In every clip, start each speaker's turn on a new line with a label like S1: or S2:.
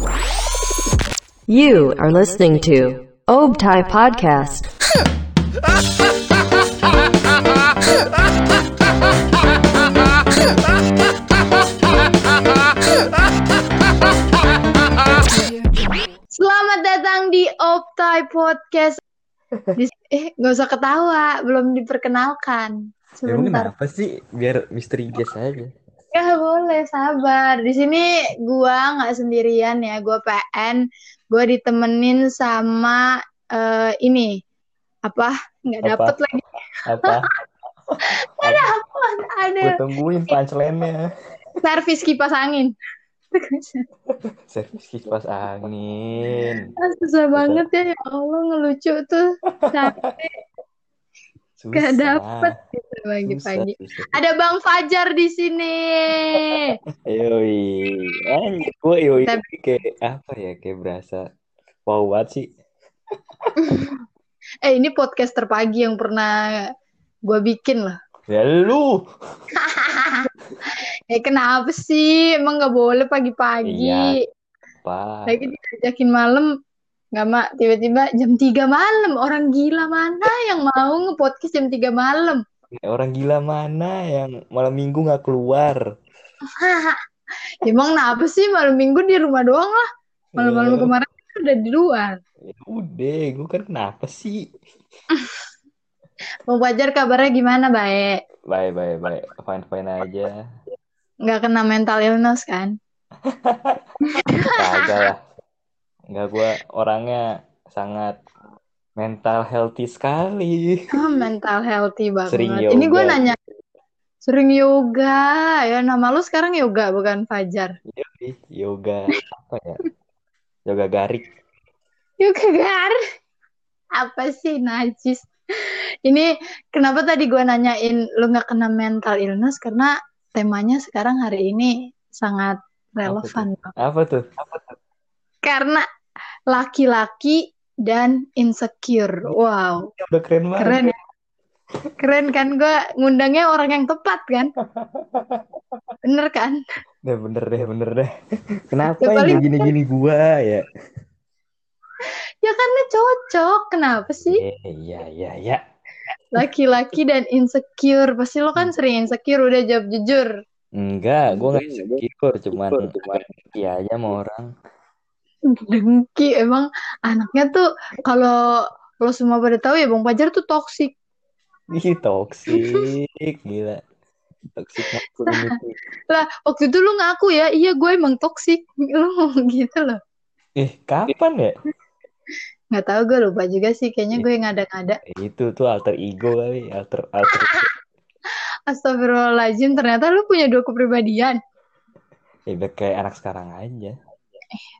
S1: You are listening to Obtai Podcast.
S2: Selamat datang di Optai Podcast. Di, eh, nggak usah ketawa, belum diperkenalkan.
S3: Emang
S2: Sebentar.
S3: kenapa sih? Biar misteri guys aja.
S2: Ya boleh, sabar. Di sini gua nggak sendirian ya, gua PN. Gua ditemenin sama eh, ini apa? Nggak
S3: Apa?
S2: dapet lagi.
S3: Apa?
S2: Ada apa? Ada
S3: Gue tungguin punchline-nya.
S2: servis kipas angin.
S3: Servis kipas angin.
S2: Ah, Susah banget ya, ya Allah ngelucu tuh. Capek,
S3: Susah.
S2: gak dapet gitu pagi-pagi. Ada Bang Fajar di sini.
S3: Yoi. Anjir, gue yoi
S2: Tapi-
S3: kayak apa ya? Kayak berasa wow banget sih.
S2: Eh ini podcast terpagi yang pernah gue bikin loh.
S3: Ya lu.
S2: Eh kenapa sih? Emang nggak boleh pagi-pagi.
S3: Iya. Apa?
S2: Lagi diajakin malam, nggak mak. Tiba-tiba jam 3 malam. Orang gila mana yang mau nge-podcast jam 3 malam?
S3: Orang gila mana yang malam minggu nggak keluar?
S2: Emang kenapa sih malam minggu di rumah doang lah. Malam-malam
S3: Ya,
S2: kemarin kan udah di luar.
S3: ya udah, gue kan kenapa sih?
S2: Mau Fajar kabarnya gimana, baik?
S3: Bye bye bye, fine fine aja.
S2: Nggak kena mental illness kan?
S3: Kagak lah. Enggak gue orangnya sangat mental healthy sekali.
S2: Ah, mental healthy banget.
S3: Sering
S2: Ini gue
S3: yoga.
S2: nanya, sering yoga ya nama lu sekarang yoga bukan Fajar.
S3: Yoi, yoga apa ya? Yoga garik.
S2: Yoga gar. Apa sih najis? Ini kenapa tadi gue nanyain lu nggak kena mental illness karena temanya sekarang hari ini sangat relevan. Bang.
S3: Apa tuh?
S2: Karena laki-laki dan insecure. Wow,
S3: Udah keren banget.
S2: keren ya. Keren kan gue ngundangnya orang yang tepat kan? Bener kan?
S3: Deh bener deh, bener deh. Kenapa
S2: Ya,
S3: yang
S2: paling-
S3: gini-gini gua ya?
S2: Ya karena cocok. Kenapa sih?
S3: Eh, Iya, iya, iya.
S2: Laki-laki dan insecure. Pasti lo kan sering insecure. Udah jawab jujur.
S3: Enggak, gua nggak insecure, cuman iya aja sama orang.
S2: Dengki. Emang anaknya tuh kalau lo semua pada tahu ya Bang Fajar tuh toksik.
S3: Ih, toksik, gila. Toksik masculinity.
S2: Lah waktu itu lu ngaku ya, iya gue emang toksik. Lu ngomong gitu loh.
S3: Eh, kapan ya?
S2: Nggak tahu gue lupa juga sih. Kayaknya gue ngada-ngada.
S3: Itu tuh alter ego kali, alter alter.
S2: Astagfirullahaladzim. Ternyata lu punya dua kepribadian.
S3: Ya kayak anak sekarang aja.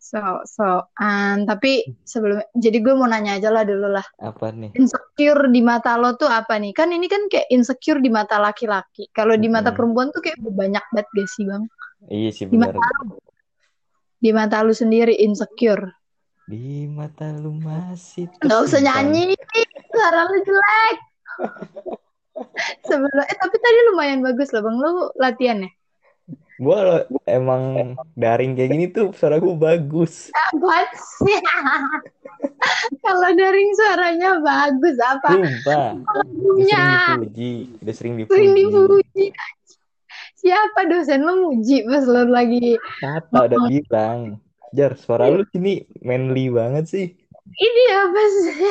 S2: So, so, an tapi sebelum, jadi gue mau nanya aja lah dulu lah.
S3: Apa nih?
S2: Insecure di mata lo tuh apa nih? Kan ini kan kayak insecure di mata laki-laki. Kalau di mata
S3: Mm-mm.
S2: perempuan tuh kayak banyak banget gak sih bang?
S3: Iya sih
S2: Di mata lu, di mata lu sendiri insecure.
S3: Di mata lu masih
S2: Gak usah nyanyi, suara lu jelek. Sebelum, eh tapi tadi lumayan bagus loh bang, lu latihan ya?
S3: Gua lo- emang daring kayak gini tuh suara gua bagus.
S2: Apaan sih? Kalau daring suaranya bagus, apa?
S3: Udah sering dipuji, udah sering dipuji.
S2: sering dipuji. Siapa dosen lu muji pas lu lagi
S3: Tata udah bilang. Jar, suara lu sini manly banget sih.
S2: ini apa sih?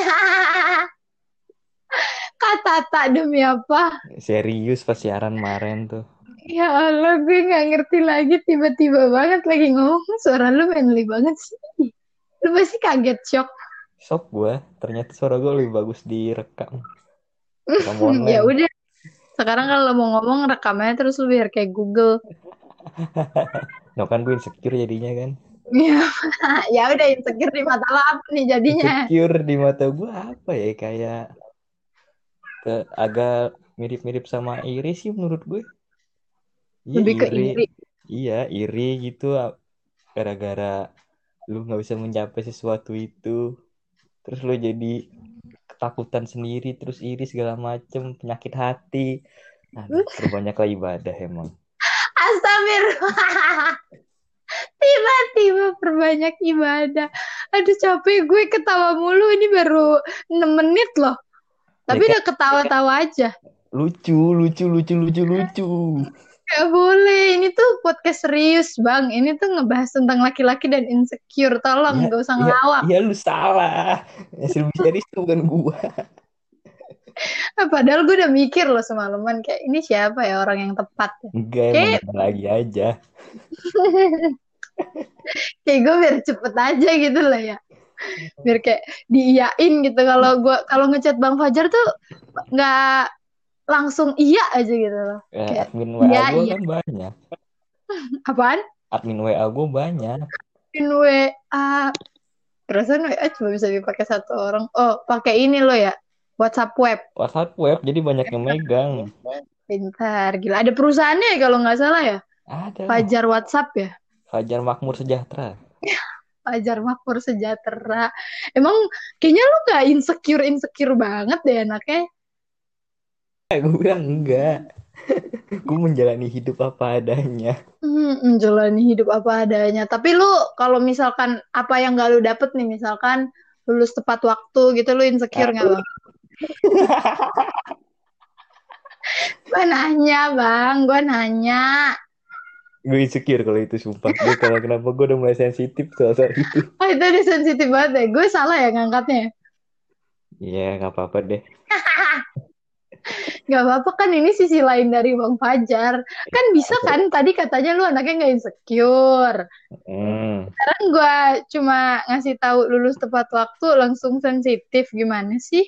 S2: Kata tak demi apa?
S3: Serius pas siaran kemarin tuh.
S2: Ya Allah, gue nggak ngerti lagi tiba-tiba banget lagi ngomong suara lu manly banget sih. Lu pasti kaget shock.
S3: Shock gua, ternyata suara gua lebih bagus direkam.
S2: Ya udah. Sekarang kalau mau ngomong rekamannya terus lu biar kayak Google.
S3: No kan gue insecure jadinya kan.
S2: Ya, ya udah insecure di mata lo apa nih jadinya?
S3: Insecure di mata gua apa ya kayak ke agak mirip-mirip sama iri sih menurut gue. Iya,
S2: Lebih ke iri.
S3: Iya, iri gitu gara-gara lu nggak bisa mencapai sesuatu itu. Terus lu jadi ketakutan sendiri, terus iri segala macem, penyakit hati. Aduh, perbanyaklah ibadah emang.
S2: Astagfirullah. Tiba-tiba perbanyak ibadah. Aduh capek gue ketawa mulu ini baru 6 menit loh. Tapi
S3: Ya
S2: udah ketawa-tawa aja.
S3: Lucu, lucu, lucu, lucu, lucu.
S2: Gak boleh, ini tuh podcast serius bang. Ini tuh ngebahas tentang laki-laki dan insecure. Tolong,
S3: Ya,
S2: gak usah
S3: ya,
S2: ngelawak.
S3: ya lu salah. Hasil bisnis itu bukan gua.
S2: Padahal gue udah mikir loh semalaman kayak ini siapa ya orang yang tepat. ya?
S3: Enggak,
S2: Kayak,
S3: lagi aja.
S2: kayak gue biar cepet aja gitu lah ya. Biar kayak diiyain gitu. Kalau gua kalau ngechat Bang Fajar tuh nggak langsung iya aja gitu loh.
S3: Ya,
S2: Kayak
S3: admin WA
S2: iya
S3: gua
S2: iya.
S3: kan banyak.
S2: Apaan?
S3: Admin WA gua banyak.
S2: In WA. Perasaan WA cuma bisa dipakai satu orang. Oh, pakai ini lo ya. WhatsApp web.
S3: WhatsApp web jadi banyak yang megang.
S2: Pintar, gila. Ada perusahaannya ya kalau nggak salah ya.
S3: Ada.
S2: Fajar WhatsApp ya.
S3: Fajar Makmur Sejahtera.
S2: Fajar Makmur Sejahtera. Emang kayaknya lu nggak insecure insecure banget deh anaknya.
S3: Gue bilang enggak. Gue menjalani hidup apa adanya.
S2: Hmm, menjalani hidup apa adanya. Tapi lu kalau misalkan apa yang gak lu dapet nih, misalkan lulus tepat waktu gitu, lu insecure nggak bang? Gue nanya bang, gue nanya.
S3: Gue insecure kalau itu sumpah. Gue kalau kenapa gue udah mulai sensitif soal soal itu.
S2: Oh itu udah sensitif banget ya. Gue salah ya ngangkatnya.
S3: Iya, nggak apa-apa deh.
S2: Gak apa-apa kan ini sisi lain dari Bang Fajar. Kan bisa kan tadi katanya lu anaknya nggak insecure.
S3: Hmm.
S2: Sekarang gue cuma ngasih tahu lulus tepat waktu langsung sensitif gimana sih?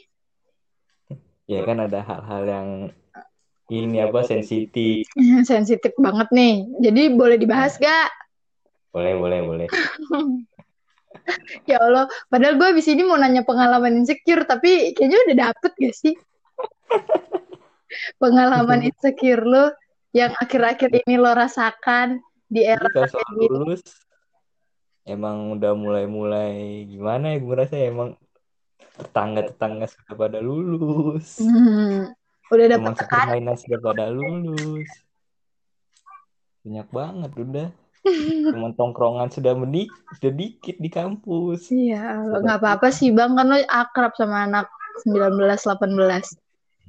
S3: Ya kan ada hal-hal yang ini apa sensitif.
S2: Sensitif banget nih. Jadi boleh dibahas gak?
S3: Boleh, boleh, boleh.
S2: Ya Allah, padahal gue abis ini mau nanya pengalaman insecure, tapi kayaknya udah dapet gak sih? pengalaman insecure lu yang akhir-akhir ini lo rasakan di era Kita.
S3: Lulus, emang udah mulai-mulai gimana ya gue rasa ya, emang tetangga-tetangga sudah pada lulus.
S2: Hmm, udah
S3: dapat
S2: tekanan
S3: sudah pada lulus. Banyak banget udah. teman tongkrongan sudah menik sudah dikit di kampus.
S2: Iya, nggak apa-apa sih Bang kan lo akrab sama anak 19
S3: 18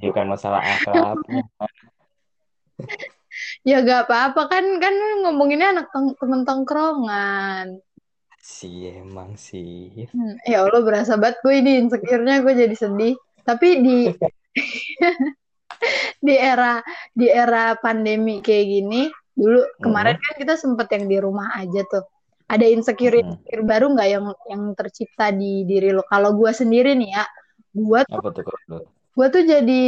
S3: bukan masalah akrab.
S2: Ya gak apa-apa. Kan kan ngomonginnya anak temen tongkrongan.
S3: Sih emang sih.
S2: Hmm, ya allah berasa banget gue ini insecure-nya. Gue jadi sedih. Tapi di di era di era pandemi kayak gini dulu kemarin hmm. kan kita sempet yang di rumah aja tuh. Ada insecure insecure hmm. baru nggak yang yang tercipta di diri lo? Kalau gue sendiri nih ya buat.
S3: Apa tuh
S2: gue tuh jadi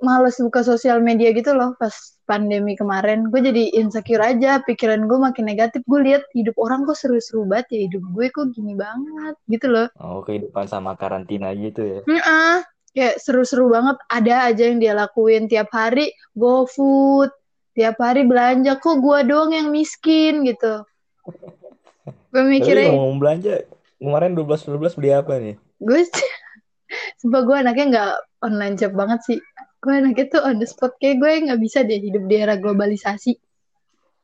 S2: males buka sosial media gitu loh pas pandemi kemarin. Gue jadi insecure aja, pikiran gue makin negatif. Gue lihat hidup orang kok seru-seru banget ya, hidup gue kok gini banget gitu loh.
S3: Oh, kehidupan sama karantina gitu ya.
S2: Heeh. Kayak seru-seru banget. Ada aja yang dia lakuin tiap hari GoFood, tiap hari belanja kok gue doang yang miskin gitu. Gue mikirnya
S3: ngomong belanja, kemarin 12-12 beli apa nih?
S2: gue Sumpah gue anaknya nggak online job banget sih. Gue anaknya tuh on the spot. Kayak gue nggak bisa deh hidup di era globalisasi.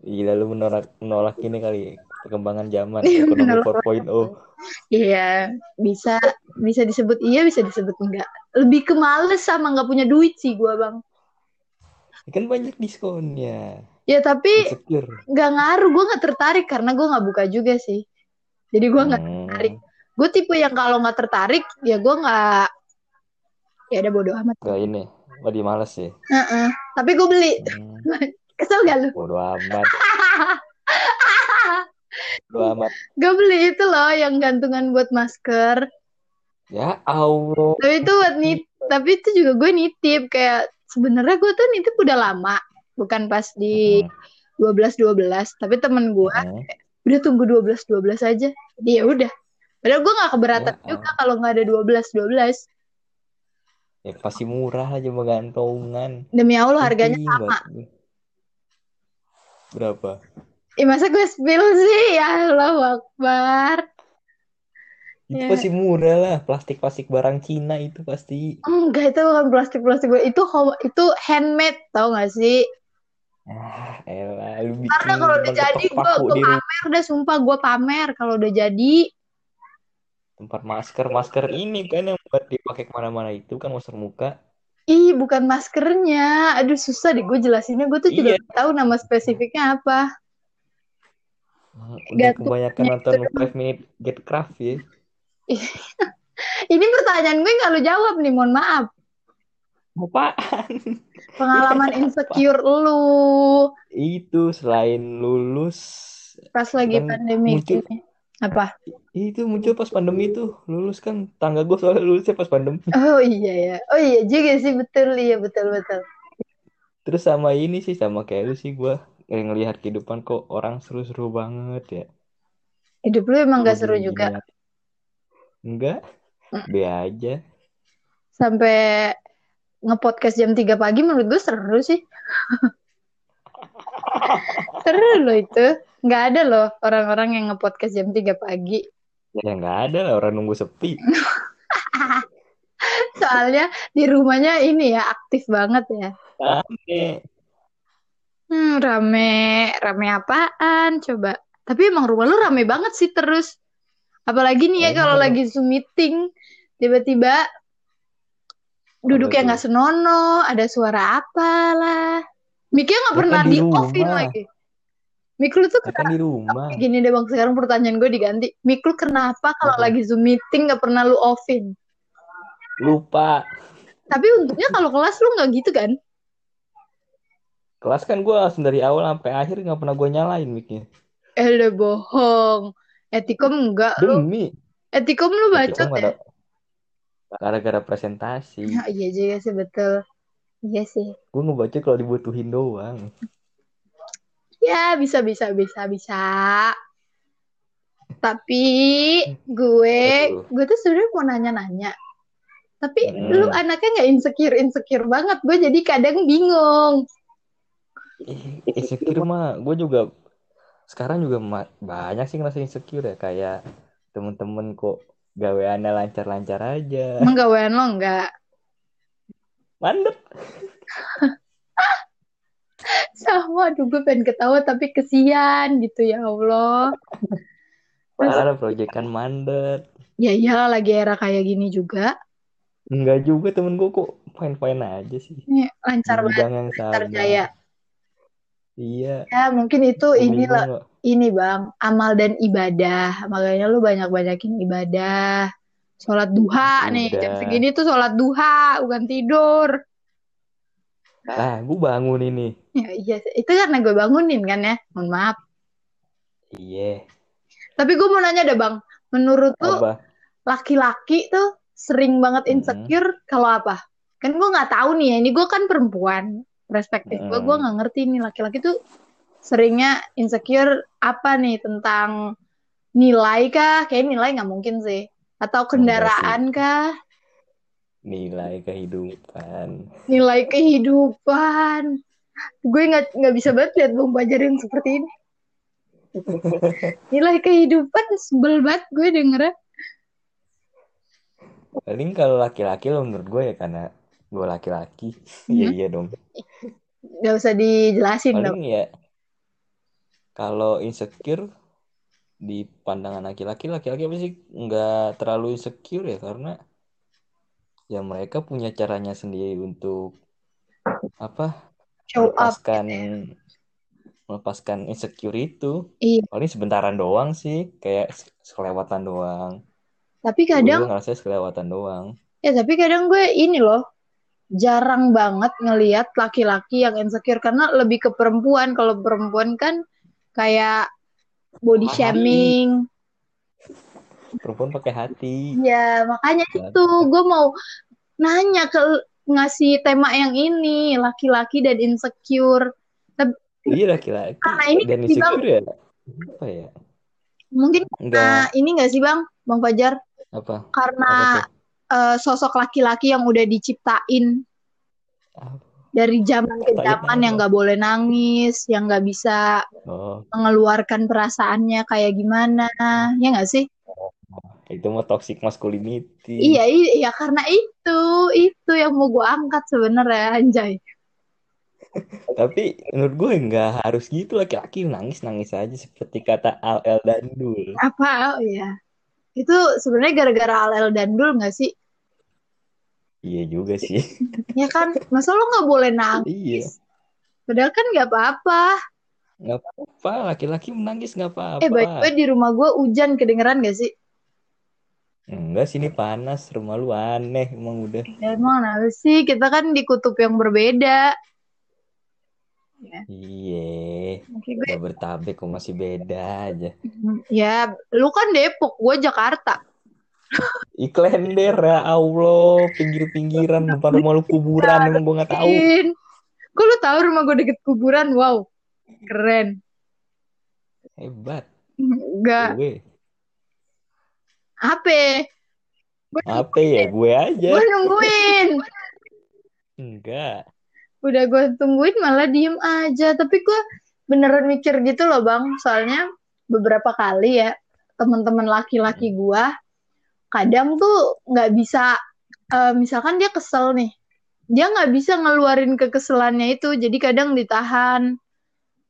S3: Gila lu menolak menolak ini kali perkembangan zaman
S2: Iya,
S3: ekonomi
S2: menolak
S3: 4.0.
S2: Iya, bisa bisa disebut iya, bisa disebut enggak. Lebih ke males sama nggak punya duit sih gue bang.
S3: Kan banyak diskonnya.
S2: Ya tapi nggak ngaruh. Gue nggak tertarik karena gue nggak buka juga sih. Jadi gue nggak
S3: Hmm.
S2: tertarik. Gue tipe yang kalau nggak tertarik ya gue nggak ya udah bodo amat.
S3: Gak ini, lagi males sih.
S2: Heeh. Tapi gue beli.
S3: Hmm.
S2: Kesel gak lu?
S3: Bodo amat, bodo amat.
S2: Gue beli itu loh yang gantungan buat masker.
S3: Ya Allah.
S2: Tapi itu buat nit, tapi itu juga gue nitip kayak sebenarnya gue tuh nitip udah lama, bukan pas di
S3: Hmm.
S2: 12 12, tapi temen gue
S3: Hmm.
S2: udah tunggu 12 12 aja. Jadi ya udah. Padahal gue nggak keberatan
S3: Ya,
S2: juga kalau nggak ada 12 12.
S3: Ya pasti murah aja mau gantongan.
S2: Demi Allah harganya
S3: Penting
S2: sama.
S3: banget. Berapa?
S2: Ih masa gue spill sih? Ya Allah Akbar.
S3: Itu
S2: Ya.
S3: pasti murah lah, plastik-plastik barang Cina itu pasti.
S2: Enggak itu bukan plastik plastik itu itu handmade tau gak sih?
S3: Ah, elah, lu bikin
S2: Karena kalau udah jadi gue pamer udah sumpah gue pamer kalau udah jadi.
S3: Tempat masker, masker ini kan yang buat dipakai ke mana-mana itu kan masker muka.
S2: Ih, bukan maskernya. Aduh, susah deh gue jelasinnya. Gue tuh juga
S3: Iya.
S2: tahu nama spesifiknya apa.
S3: Udah
S2: Gantung
S3: kebanyakan nonton 5 Minute Get Craft ya.
S2: Ini pertanyaan gue nggak lu jawab nih, mohon maaf.
S3: Apaan?
S2: Pengalaman insecure lu
S3: Itu selain lulus
S2: pas lagi
S3: Kan
S2: pandemi
S3: muncul.
S2: ini. Apa?
S3: itu muncul pas pandemi tuh lulus kan tangga gue soalnya lulusnya pas pandemi
S2: Oh iya ya. Oh iya juga sih betul iya betul betul.
S3: terus sama ini sih sama kayak lu sih gue ngelihat kehidupan kok orang seru-seru banget ya
S2: Hidup lu emang gak seru juga
S3: enggak
S2: Mm.
S3: be aja
S2: sampai ngepodcast jam 3 pagi menurut gue seru sih. seru loh itu. Nggak ada loh orang-orang yang ngepodcast jam 3 pagi.
S3: ya nggak ada lah orang nunggu sepi
S2: Soalnya di rumahnya ini ya aktif banget ya.
S3: Rame.
S2: Hmm, rame, rame apaan coba? Tapi emang rumah lu rame banget sih terus. Apalagi nih ya kalau lagi Zoom meeting, tiba-tiba duduknya
S3: tuh?
S2: nggak senonoh, ada suara apalah. Miknya nggak
S3: Ya
S2: pernah
S3: kan di
S2: di offin lagi. Mik lu tuh
S3: Ya kan di rumah
S2: Gini deh bang, sekarang pertanyaan gue diganti. Mik lu kenapa kalau lagi Zoom meeting nggak pernah lu offin?
S3: lupa
S2: Tapi untungnya kalau kelas lu nggak gitu kan?
S3: kelas kan gue langsung dari awal sampai akhir nggak pernah gue nyalain mic-nya
S2: Eh udah bohong. Etikom enggak lu.
S3: demi
S2: Etikom lu bacot
S3: nggak
S2: ya?
S3: gara-gara presentasi
S2: Ah, iya juga sih betul. Iya sih.
S3: gue ngebaca kalau dibutuhin doang
S2: Ya bisa bisa bisa bisa. Tapi gue gue tuh sebenarnya mau nanya-nanya. Tapi
S3: Hmm.
S2: lu anaknya nggak insecure insecure banget. Gue jadi kadang bingung.
S3: Insecure mah gue juga sekarang juga banyak sih ngerasa insecure ya kayak temen-temen kok gaweannya lancar-lancar aja
S2: Emang gawean lo enggak?
S3: Mandep
S2: Sama, aduh gue pengen ketawa tapi kesian gitu ya Allah.
S3: parah proyekan mandek
S2: Ya iyalah lagi era kayak gini juga.
S3: enggak juga temen gue kok fine-fine aja sih
S2: Ini lancar banget lancar jaya.
S3: iya
S2: Ya mungkin itu
S3: Gue
S2: ini
S3: bingung
S2: lah
S3: loh.
S2: ini bang amal dan ibadah. Makanya lu banyak-banyakin ibadah. Sholat duha nih jam
S3: Udah.
S2: segini tuh sholat duha bukan tidur.
S3: ah gue bangun ini
S2: Ya iya itu karena gue bangunin kan ya. Mohon maaf.
S3: iya
S2: Tapi gue mau nanya deh bang. Menurut
S3: apa
S2: laki-laki tuh sering banget
S3: Hmm.
S2: insecure kalau apa? Kan gue nggak tahu nih ya. Ini gue kan perempuan. Perspektif gue, gue
S3: Hmm.
S2: nggak ngerti nih laki-laki tuh seringnya insecure apa nih tentang nilai kah? Kayak nilai nggak mungkin sih. Atau kendaraan kah?
S3: nilai kehidupan
S2: Nilai kehidupan. Gue nggak nggak bisa banget lihat bang Bajar yang seperti ini. Nilai kehidupan sebel banget gue dengernya.
S3: paling kalau laki-laki lo menurut gue ya karena gue laki-laki iya
S2: Hmm.
S3: iya dong
S2: Gak usah dijelasin dong.
S3: paling ya kalau insecure di pandangan laki-laki laki-laki apa sih nggak terlalu insecure ya karena ya mereka punya caranya sendiri untuk apa
S2: Show up.
S3: melepaskan melepaskan insecure itu
S2: Iya.
S3: paling sebentaran doang sih kayak se- selewatan doang
S2: Tapi
S3: gue
S2: kadang
S3: juga ngerasa selewatan doang
S2: Ya tapi kadang gue ini loh jarang banget ngelihat laki-laki yang insecure karena lebih ke perempuan. Kalau perempuan kan kayak body
S3: Hati.
S2: shaming.
S3: perempuan pakai hati
S2: Ya makanya
S3: Ya,
S2: itu gue mau nanya ke ngasih tema yang ini laki-laki dan insecure.
S3: iya laki-laki
S2: Karena ini
S3: dan
S2: sih, Bang.
S3: insecure ya apa ya
S2: Mungkin
S3: enggak
S2: nah, ini gak sih bang, bang Fajar?
S3: apa
S2: Karena
S3: apa tuh
S2: eh, sosok laki-laki yang udah diciptain
S3: Apa?
S2: Dari zaman ke zaman yang nggak boleh nangis, yang nggak bisa
S3: oh
S2: mengeluarkan perasaannya kayak gimana ya nggak sih
S3: itu mah toxic masculinity
S2: iya iya karena itu itu yang mau gue angkat sebenarnya anjay
S3: Tapi menurut gue nggak harus gitu laki-laki nangis nangis aja seperti kata Al El Dandul.
S2: Apa? Oh ya. Itu sebenarnya gara-gara Alel Dandul nggak sih?
S3: Iya juga sih.
S2: Ya kan, masa lo nggak boleh nangis?
S3: Iya.
S2: Padahal kan nggak apa-apa.
S3: Nggak apa-apa laki-laki menangis nggak apa-apa.
S2: Eh, by the way, di rumah gue hujan kedengeran gak sih?
S3: Enggak sini panas rumah lu aneh emang udah.
S2: Ya, emang kenapa sih? Kita kan di kutub yang berbeda.
S3: Iya.
S2: Oke, gue
S3: Udah bertabek kok masih beda aja.
S2: Ya, lu kan Depok, gue Jakarta.
S3: Iklan deh ya Allah pinggir-pinggiran depan rumah lu kuburan emang gue nggak tahu.
S2: Kok lu tahu rumah gue deket kuburan? Wow, keren.
S3: Hebat.
S2: Enggak,
S3: Gue.
S2: apa?
S3: Apa ya gue aja.
S2: Gue nungguin.
S3: Enggak.
S2: Udah gue tungguin malah diem aja. Tapi gue beneran mikir gitu loh bang. Soalnya beberapa kali ya teman-teman laki-laki gue kadang tuh nggak bisa. eh, misalkan dia kesel nih, dia nggak bisa ngeluarin kekeselannya itu. Jadi kadang ditahan.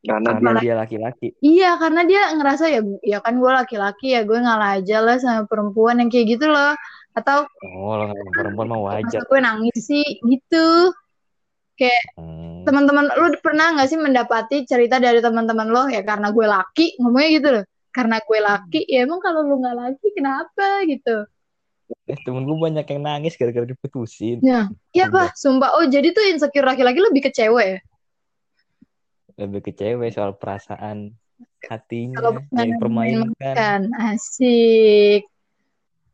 S4: Karena
S3: dia laki-laki.
S2: Iya, karena dia ngerasa ya, ya kan gue laki-laki ya, gue ngalah aja lah sama perempuan yang kayak gitu loh. Atau
S3: Oh, lo perempuan mah wajar.
S2: gue nangis sih, gitu. Kayak
S3: Hmm.
S2: teman-teman, lu pernah nggak sih mendapati cerita dari teman-teman lo ya karena gue laki, ngomongnya gitu loh. Karena gue laki, ya emang kalau lu nggak laki kenapa gitu.
S3: Eh, temen gue banyak yang nangis gara-gara diputusin.
S2: Nah, iya pak, sumpah. Oh jadi tuh insecure laki-laki lebih ke cewek ya?
S3: Lebih ke cewek soal perasaan hatinya
S2: Kalau
S3: yang dipermainkan.
S2: Kan, asik.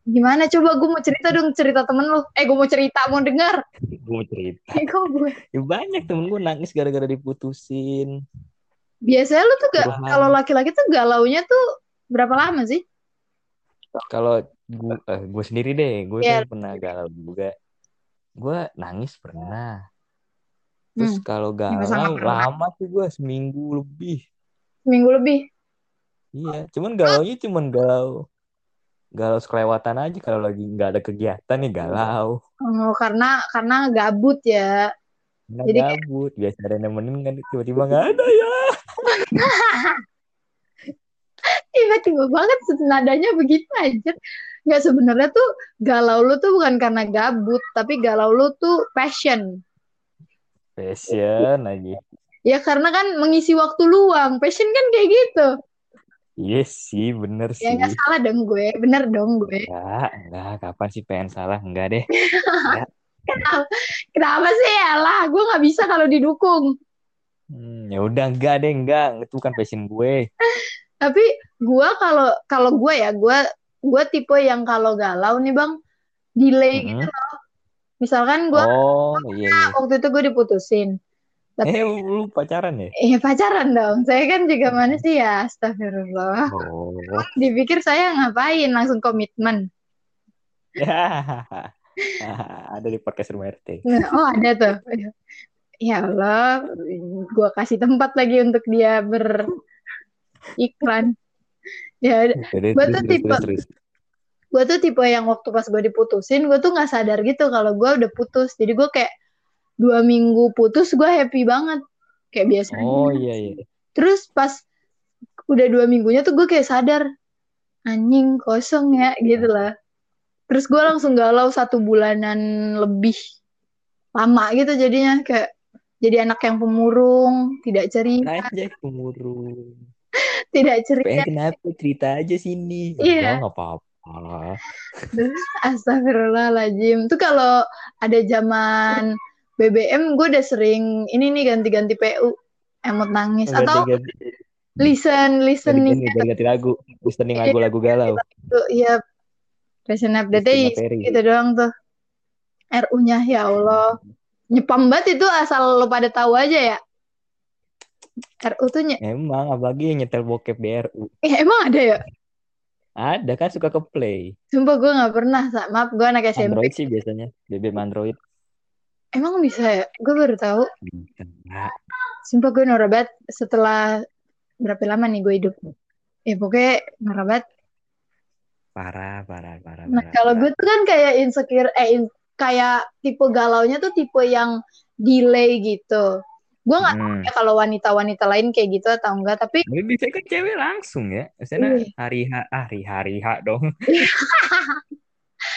S2: Gimana coba gue mau cerita dong cerita temen lu. Eh gue mau cerita, mau denger.
S3: Gue mau cerita.
S2: Eh, kok gue
S3: Ya, banyak temen gue nangis gara-gara diputusin.
S2: Biasanya lu tuh gak, kalau laki-laki tuh galaunya tuh berapa lama sih?
S3: Kalau gue, eh, gue sendiri deh, gue kan pernah galau juga. Gue nangis pernah. Terus
S2: Hmm,
S3: kalau galau
S2: ngapain.
S3: lama tuh gue seminggu lebih.
S2: Seminggu lebih.
S3: Iya, cuman galaunya cuman galau galau sekelewatan aja kalau lagi nggak ada kegiatan nih galau.
S2: Oh, karena karena gabut ya.
S3: Nggak
S2: Jadi kayak-
S3: gabut, biasa ada nemenin kan tiba-tiba nggak ada ya.
S2: Tiba-tiba banget nadanya begitu aja. Nggak sebenarnya tuh galau lu tuh bukan karena gabut, tapi galau lu tuh passion.
S3: Passion aja.
S2: Ya karena kan mengisi waktu luang. Passion kan kayak gitu.
S3: Iya sih, bener
S2: Ya
S3: sih.
S2: nggak salah dong gue. Bener dong gue.
S3: Enggak, enggak. Kapan sih pengen salah? Enggak deh.
S2: Kenapa sih ya lah? Gue nggak bisa kalau didukung.
S3: Hmm, ya udah enggak deh, enggak. Itu bukan passion gue.
S2: Tapi gue kalau kalau gue ya gue gue tipe yang kalau galau nih bang delay
S3: Mm-mm.
S2: gitu loh. Misalkan gue
S3: Oh, iya, iya.
S2: waktu itu gue diputusin. Tapi
S3: Eh, lu pacaran ya?
S2: eh pacaran dong. Saya kan juga manusia. Astagfirullah.
S3: Oh.
S2: Dipikir saya ngapain langsung komitmen.
S3: Ya. Ada di podcast rumah RT.
S2: Oh ada tuh. Ya Allah, gue kasih tempat lagi untuk dia beriklan. Ya,
S3: terus,
S2: tuh tipe- gue tuh tipe yang waktu pas gue diputusin, gue tuh nggak sadar gitu kalau gue udah putus. Jadi gue kayak dua minggu putus, gue happy banget, kayak biasanya.
S3: Oh iya iya.
S2: Terus pas udah dua minggunya tuh gue kayak sadar, anjing kosong ya gitu lah. Terus gue langsung galau satu bulanan lebih lama gitu jadinya kayak jadi anak yang pemurung, tidak ceria,
S3: Aja kemurung.
S2: tidak ceria.
S3: Pengen kenapa cerita aja sini.
S2: Iya.
S3: Enggak, nggak apa-apa.
S2: Astagfirullahaladzim. Tuh kalau ada zaman BBM gue udah sering ini nih ganti-ganti PU emot nangis atau
S3: Ganti-ganti
S2: listen listening
S3: ganti lagu, listening lagu-lagu galau.
S2: tuh ya Fashion update gitu doang tuh. RU-nya ya Allah. Nyepam banget itu asal lo pada tahu aja ya. RU tuh nye-
S3: Emang apalagi yang nyetel bokep BRU.
S2: eh, emang ada ya?
S3: Ada kan suka ke play.
S2: Sumpah gue nggak pernah. Sa- Maaf gue anak SMP.
S3: Android sih biasanya. BBM Android.
S2: Emang bisa ya? Gue baru tahu.
S3: Bisa.
S2: Sumpah gue norak banget setelah berapa lama nih gue hidup. Ya pokoknya norak banget.
S3: Parah, parah, parah.
S2: Nah
S3: parah,
S2: kalau
S3: parah.
S2: gue tuh kan kayak insecure, eh in- kayak tipe galaunya tuh tipe yang delay gitu. Gue nggak tahu
S3: Hmm.
S2: ya kalau wanita-wanita lain kayak gitu atau enggak, tapi
S3: Ini bisa kan cewek langsung ya. Misalnya
S2: Iya.
S3: hari H, ah, hari hari H dong.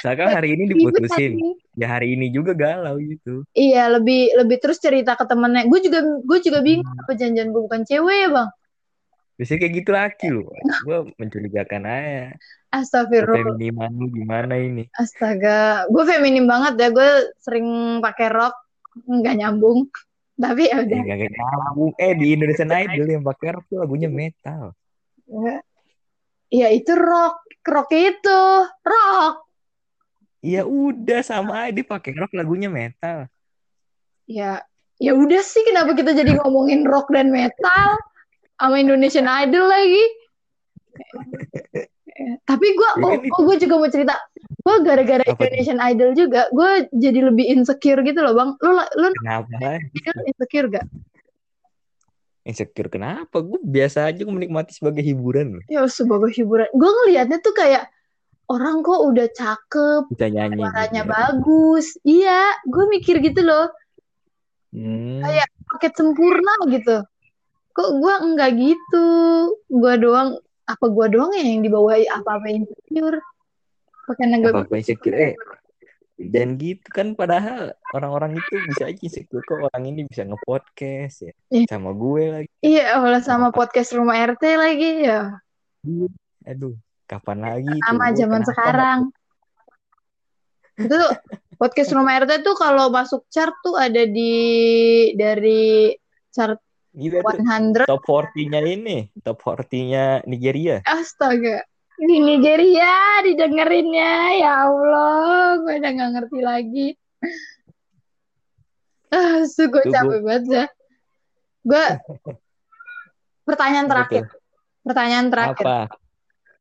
S3: Misalkan hari ini diputusin, ya hari ini juga galau gitu.
S2: Iya, lebih lebih terus cerita ke temennya. Gue juga gue juga bingung
S3: Hmm.
S2: apa janjian gue bukan cewek ya, Bang.
S3: Biasanya kayak gitu laki loh. Gue mencurigakan aja.
S2: Astagfirullah.
S3: Feminiman lu gimana ini?
S2: Astaga, gue feminim banget ya. Gue sering pakai rok, nggak nyambung. Tapi ya udah.
S3: gak nyambung. Eh di Indonesian Idol yang pakai rok tuh lagunya metal.
S2: Nggak. Ya itu rok, rok itu rok.
S3: Iya udah sama aja dia pakai rok lagunya metal.
S2: Ya, ya udah sih. Kenapa kita jadi ngomongin rock dan metal sama Indonesian Idol lagi? Tapi gue, oh,
S3: itu.
S2: gue juga mau cerita. Gue gara-gara? Indonesian Idol juga, gue jadi lebih insecure gitu loh, bang. Lu, lu
S3: Kenapa?
S2: insecure gak?
S3: Insecure kenapa? Gue biasa aja menikmati sebagai hiburan.
S2: Ya sebagai hiburan. Gue ngelihatnya tuh kayak orang kok udah cakep,
S3: Bisa nyanyi
S2: suaranya
S3: gitu
S2: bagus. Iya, gue mikir gitu loh.
S3: Hmm.
S2: Kayak paket sempurna gitu. Kok gue enggak gitu? Gue doang, apa gue doang ya yang dibawa apa-apa insecure? Karena gue
S3: Apa-apa insecure. Eh, dan gitu kan padahal orang-orang itu bisa aja insecure kok orang ini bisa nge-podcast ya.
S2: Iya.
S3: Sama gue lagi.
S2: Iya, awalnya sama podcast rumah RT lagi ya.
S3: Aduh, kapan lagi
S2: Sama zaman sekarang. Itu tuh, podcast rumah RT tuh kalau masuk chart tuh ada di dari chart
S3: Gila tuh
S2: 100
S3: top 40-nya ini, top 40-nya Nigeria.
S2: Astaga. Di Nigeria didengerinnya. Ya Allah, gue udah gak ngerti lagi. Ah, su, gue capek banget ya. Gue pertanyaan terakhir. Pertanyaan terakhir.
S3: Apa?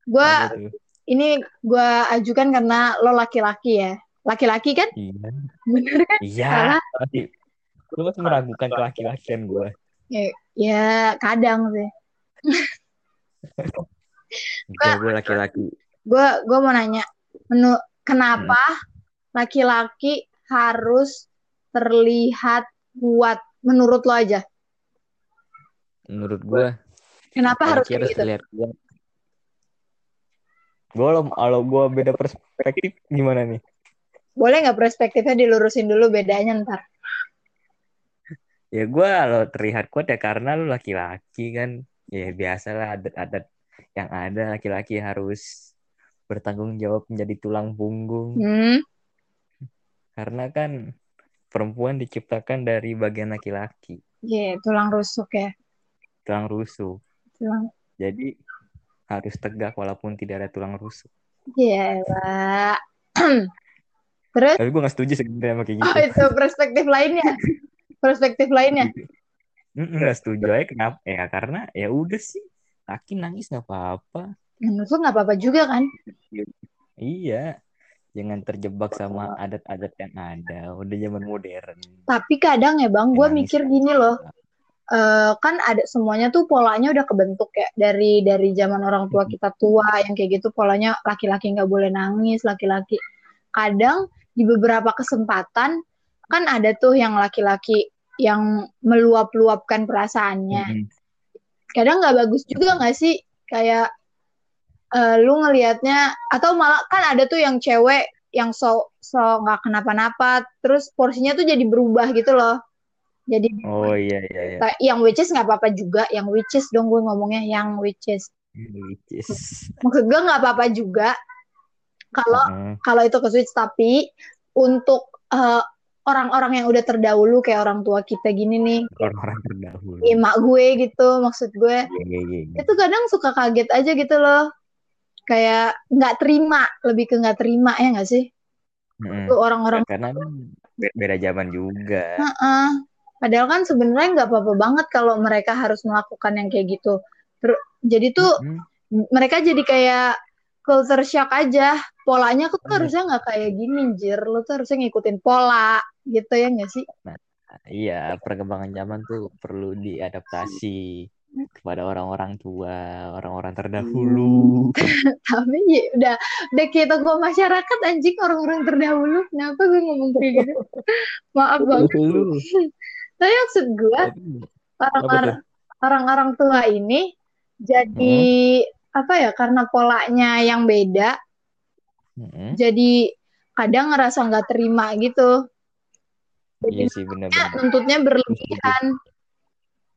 S2: Gue ini gue ajukan karena lo laki-laki ya. Laki-laki kan?
S3: Iya.
S2: Bener kan?
S3: Iya. Lu masih meragukan kelaki-lakian gue.
S2: Ya, ya kadang sih.
S3: Gue laki-laki.
S2: Gue gue mau nanya, menu, kenapa laki-laki harus terlihat kuat menurut lo aja?
S3: Menurut gue,
S2: Kenapa harus
S3: laki
S2: kayak
S3: harus
S2: gitu?
S3: terlihat kuat. Gue kalau gue beda perspektif gimana nih?
S2: Boleh nggak perspektifnya dilurusin dulu bedanya ntar?
S3: Ya gue kalau terlihat kuat ya karena lu laki-laki kan. Ya biasalah adat-adat yang ada laki-laki harus bertanggung jawab menjadi tulang punggung.
S2: Hmm,
S3: Karena kan perempuan diciptakan dari bagian laki-laki,
S2: iya tulang rusuk ya.
S3: tulang rusuk.
S2: Tulang.
S3: Jadi harus tegak walaupun tidak ada tulang rusuk.
S2: Iya, Pak. Terus,
S3: Tapi gue gak setuju sebenarnya sama kayak
S2: oh
S3: gitu.
S2: itu perspektif lainnya. Perspektif lainnya.
S3: Mm-mm, Gak setuju aja kenapa? Ya karena ya udah sih laki nangis nggak apa-apa.
S2: Menurut lo nggak apa-apa juga kan?
S3: Iya, jangan terjebak sama adat-adat yang ada. Udah zaman modern.
S2: Tapi kadang ya bang, gue mikir gini loh. Eh, kan ada semuanya tuh polanya udah kebentuk ya dari dari zaman orang tua kita tua yang kayak gitu polanya laki-laki nggak boleh nangis laki-laki kadang di beberapa kesempatan kan ada tuh yang laki-laki yang meluap-luapkan perasaannya
S3: Mm-mm.
S2: kadang nggak bagus juga nggak sih kayak eh, lu ngelihatnya atau malah kan ada tuh yang cewek yang so so nggak kenapa-napa terus porsinya tuh jadi berubah gitu loh jadi
S3: Oh iya iya iya.
S2: Yang which is nggak apa-apa juga yang which is dong gue ngomongnya yang which is
S3: Which is.
S2: maksud gue nggak apa-apa juga kalau
S3: Heeh.
S2: kalau itu ke switch tapi untuk eh, orang-orang yang udah terdahulu kayak orang tua kita gini nih
S3: orang-orang terdahulu.
S2: emak gue gitu maksud gue
S3: Iya iya iya. iya.
S2: itu kadang suka kaget aja gitu loh kayak nggak terima lebih ke nggak terima ya nggak sih. Tuh orang-orang
S3: Karena kan be- beda zaman juga.
S2: Heeh. Padahal kan sebenarnya nggak apa-apa banget kalau mereka harus melakukan yang kayak gitu. Ter- jadi tuh
S3: Mm-mm.
S2: mereka jadi kayak culture shock aja. Polanya tuh
S3: Iya.
S2: harusnya nggak kayak gini, jir. Lo tuh harusnya ngikutin pola, gitu ya nggak sih?
S3: Iya, perkembangan zaman tuh perlu diadaptasi kepada orang-orang tua, orang-orang terdahulu.
S2: Tapi ya udah, udah kayak tokoh masyarakat anjing orang-orang terdahulu. Kenapa gue ngomong kayak gitu? Maaf banget. Tapi maksud gue orang-orang orang-orang tua ini jadi apa ya karena polanya yang beda
S3: Mm-mm.
S2: jadi kadang ngerasa nggak terima gitu
S3: Iya sih benar-benar.
S2: nuntutnya berlebihan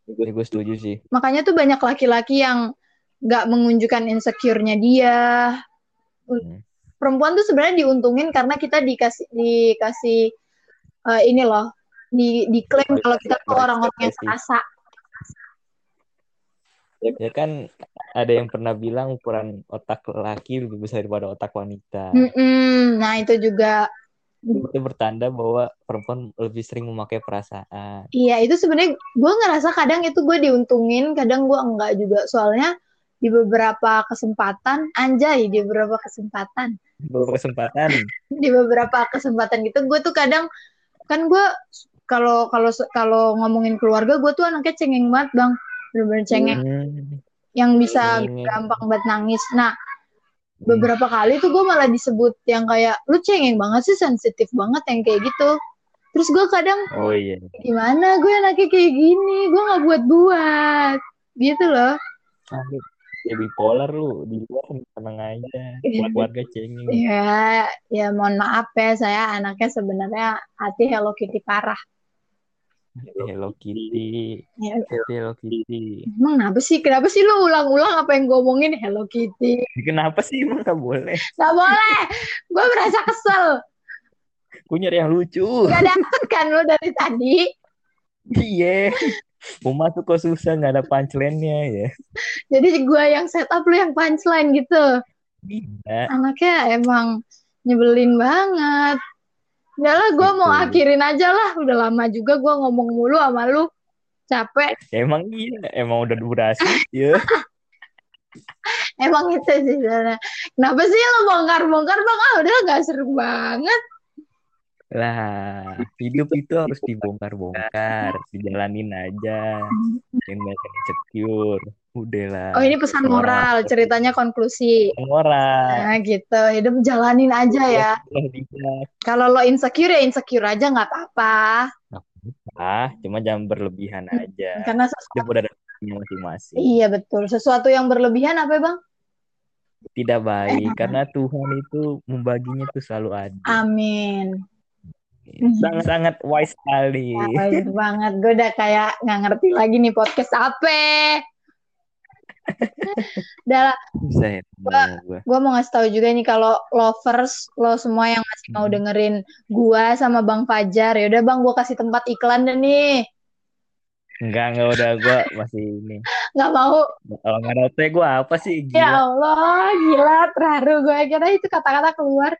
S3: Gue setuju sih.
S2: makanya tuh banyak laki-laki yang nggak mengunjukkan insecure-nya dia
S3: Hmm.
S2: perempuan tuh sebenarnya diuntungin karena kita dikasih dikasih eh, ini loh di diklaim kalau kita tuh orang-orang yang perasa
S3: Ya kan ada yang pernah bilang ukuran otak laki lebih besar daripada otak wanita.
S2: Mm-mm. nah itu juga
S3: Itu bertanda bahwa perempuan lebih sering memakai perasaan.
S2: Iya, itu sebenarnya gue ngerasa kadang itu gue diuntungin, kadang gue enggak juga. Soalnya di beberapa kesempatan, anjay, di beberapa kesempatan,
S3: Beberapa kesempatan.
S2: di beberapa kesempatan gitu, gue tuh kadang kan gue kalau kalau kalau ngomongin keluarga, gue tuh anaknya cengeng banget bang, bener-bener cengeng,
S3: Hmm.
S2: yang bisa
S3: Cengeng.
S2: gampang banget nangis. Nah, beberapa kali tuh gue malah disebut yang kayak lu cengeng banget sih, sensitif banget yang kayak gitu. Terus gue kadang
S3: Oh iya.
S2: gimana gue anaknya kayak gini gue nggak buat buat gitu loh
S3: Ya bipolar lu di luar tenang aja. Buat keluarga cengeng.
S2: ya ya mohon maaf ya saya anaknya sebenarnya hati Hello Kitty parah
S3: Hello Kitty.
S2: ya,
S3: Hello Kitty.
S2: emang kenapa sih kenapa sih lu ulang-ulang apa yang gue omongin Hello Kitty
S3: Kenapa sih emang gak boleh?
S2: nggak boleh gue merasa kesel
S3: Gue nyari yang lucu.
S2: gak dapet kan lu dari tadi
S3: Iya. Mau masuk kok susah nggak ada punchline-nya ya.
S2: jadi gue yang setup lu yang punchline gitu
S3: Iya.
S2: anaknya emang nyebelin banget Lah, gue mau akhirin aja lah. Udah lama juga gue ngomong mulu sama lu. Capek.
S3: Emang iya, emang udah durasi. ya.
S2: Emang itu sih. Kenapa sih lo bongkar-bongkar bang? Ah udah gak seru banget.
S3: Lah, hidup itu harus dibongkar-bongkar, dijalanin aja. Yang nggak insecure. Udah lah.
S2: Oh ini pesan moral, ceritanya konklusi.
S3: orang.
S2: Nah gitu, hidup jalanin aja ya.
S3: Lah, dia.
S2: Kalau lo insecure ya insecure aja nggak apa-apa.
S3: Ah, cuma jangan berlebihan aja.
S2: Karena
S3: Hidup
S2: sesuatu,
S3: udah ada masing-masing.
S2: iya betul. Sesuatu yang berlebihan apa ya bang?
S3: Tidak baik, karena Tuhan itu membaginya itu selalu adil.
S2: Amin.
S3: Sangat-sangat wise sekali.
S2: Baik banget. Gue udah kayak nggak ngerti lagi nih podcast apa. Udah lah,
S3: Bisa ya,
S2: Gua-
S3: gua.
S2: gue mau ngasih tahu juga nih kalau lovers lo semua yang masih mau
S3: Hmm.
S2: dengerin gua sama Bang Fajar ya udah Bang gue kasih tempat iklan deh nih
S3: Enggak, enggak udah gua masih ini.
S2: nggak mau
S3: Kalau nggak ada teh gua apa sih?
S2: ya
S3: Gila.
S2: Allah gila terharu gue kira itu kata-kata keluar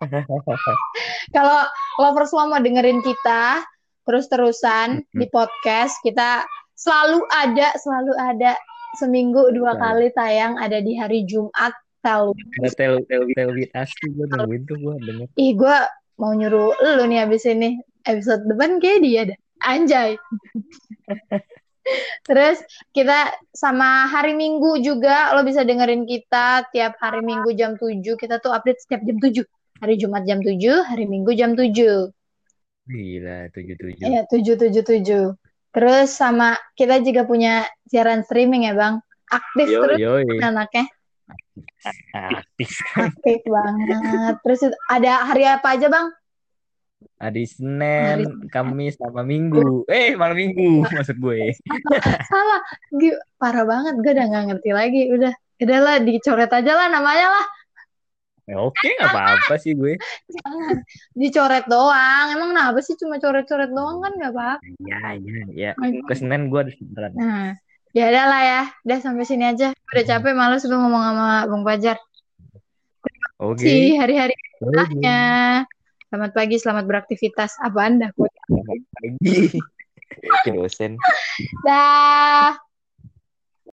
S2: kalau lovers semua mau dengerin kita terus-terusan
S3: Hmm.
S2: di podcast kita selalu ada selalu ada seminggu dua
S3: Baik.
S2: kali tayang ada di hari Jumat
S3: Ada tel tel tel tuh gua nungguin tuh gua denger.
S2: Ih, gue mau nyuruh lu nih abis ini. Episode depan kayak dia dah. Anjay. Terus kita sama hari Minggu juga lo bisa dengerin kita tiap hari Minggu jam 7. Kita tuh update setiap jam 7. Hari Jumat jam 7, hari Minggu jam 7.
S3: Gila, tujuh tujuh.
S2: Iya, 777. Terus sama kita juga punya siaran streaming ya, Bang. Aktif terus
S3: Yoi,
S2: anaknya.
S3: aktif.
S2: Aktif banget. Terus ada hari apa aja, Bang?
S3: Hari Senin, Kamis, sama Minggu. Eh, malam Minggu maksud gue.
S2: Salah. Gi- Parah banget. Gue udah gak ngerti lagi. Udah. Udah lah, dicoret aja lah namanya lah.
S3: Ya, oke, nggak apa-apa sih gue.
S2: Jangan. Dicoret doang. Emang kenapa sih cuma coret-coret doang kan gak apa-apa.
S3: Ya, ya, ya. Ke Senin gue ada beneran.
S2: Nah, ya udah lah ya. Udah sampai sini aja. Udah capek males gue ngomong sama Bang Fajar.
S3: Oke.
S2: Si hari-hari
S3: Oke.
S2: Selamat pagi, selamat beraktivitas. Apa Anda?
S3: Selamat pagi. Dosen.
S2: Dah.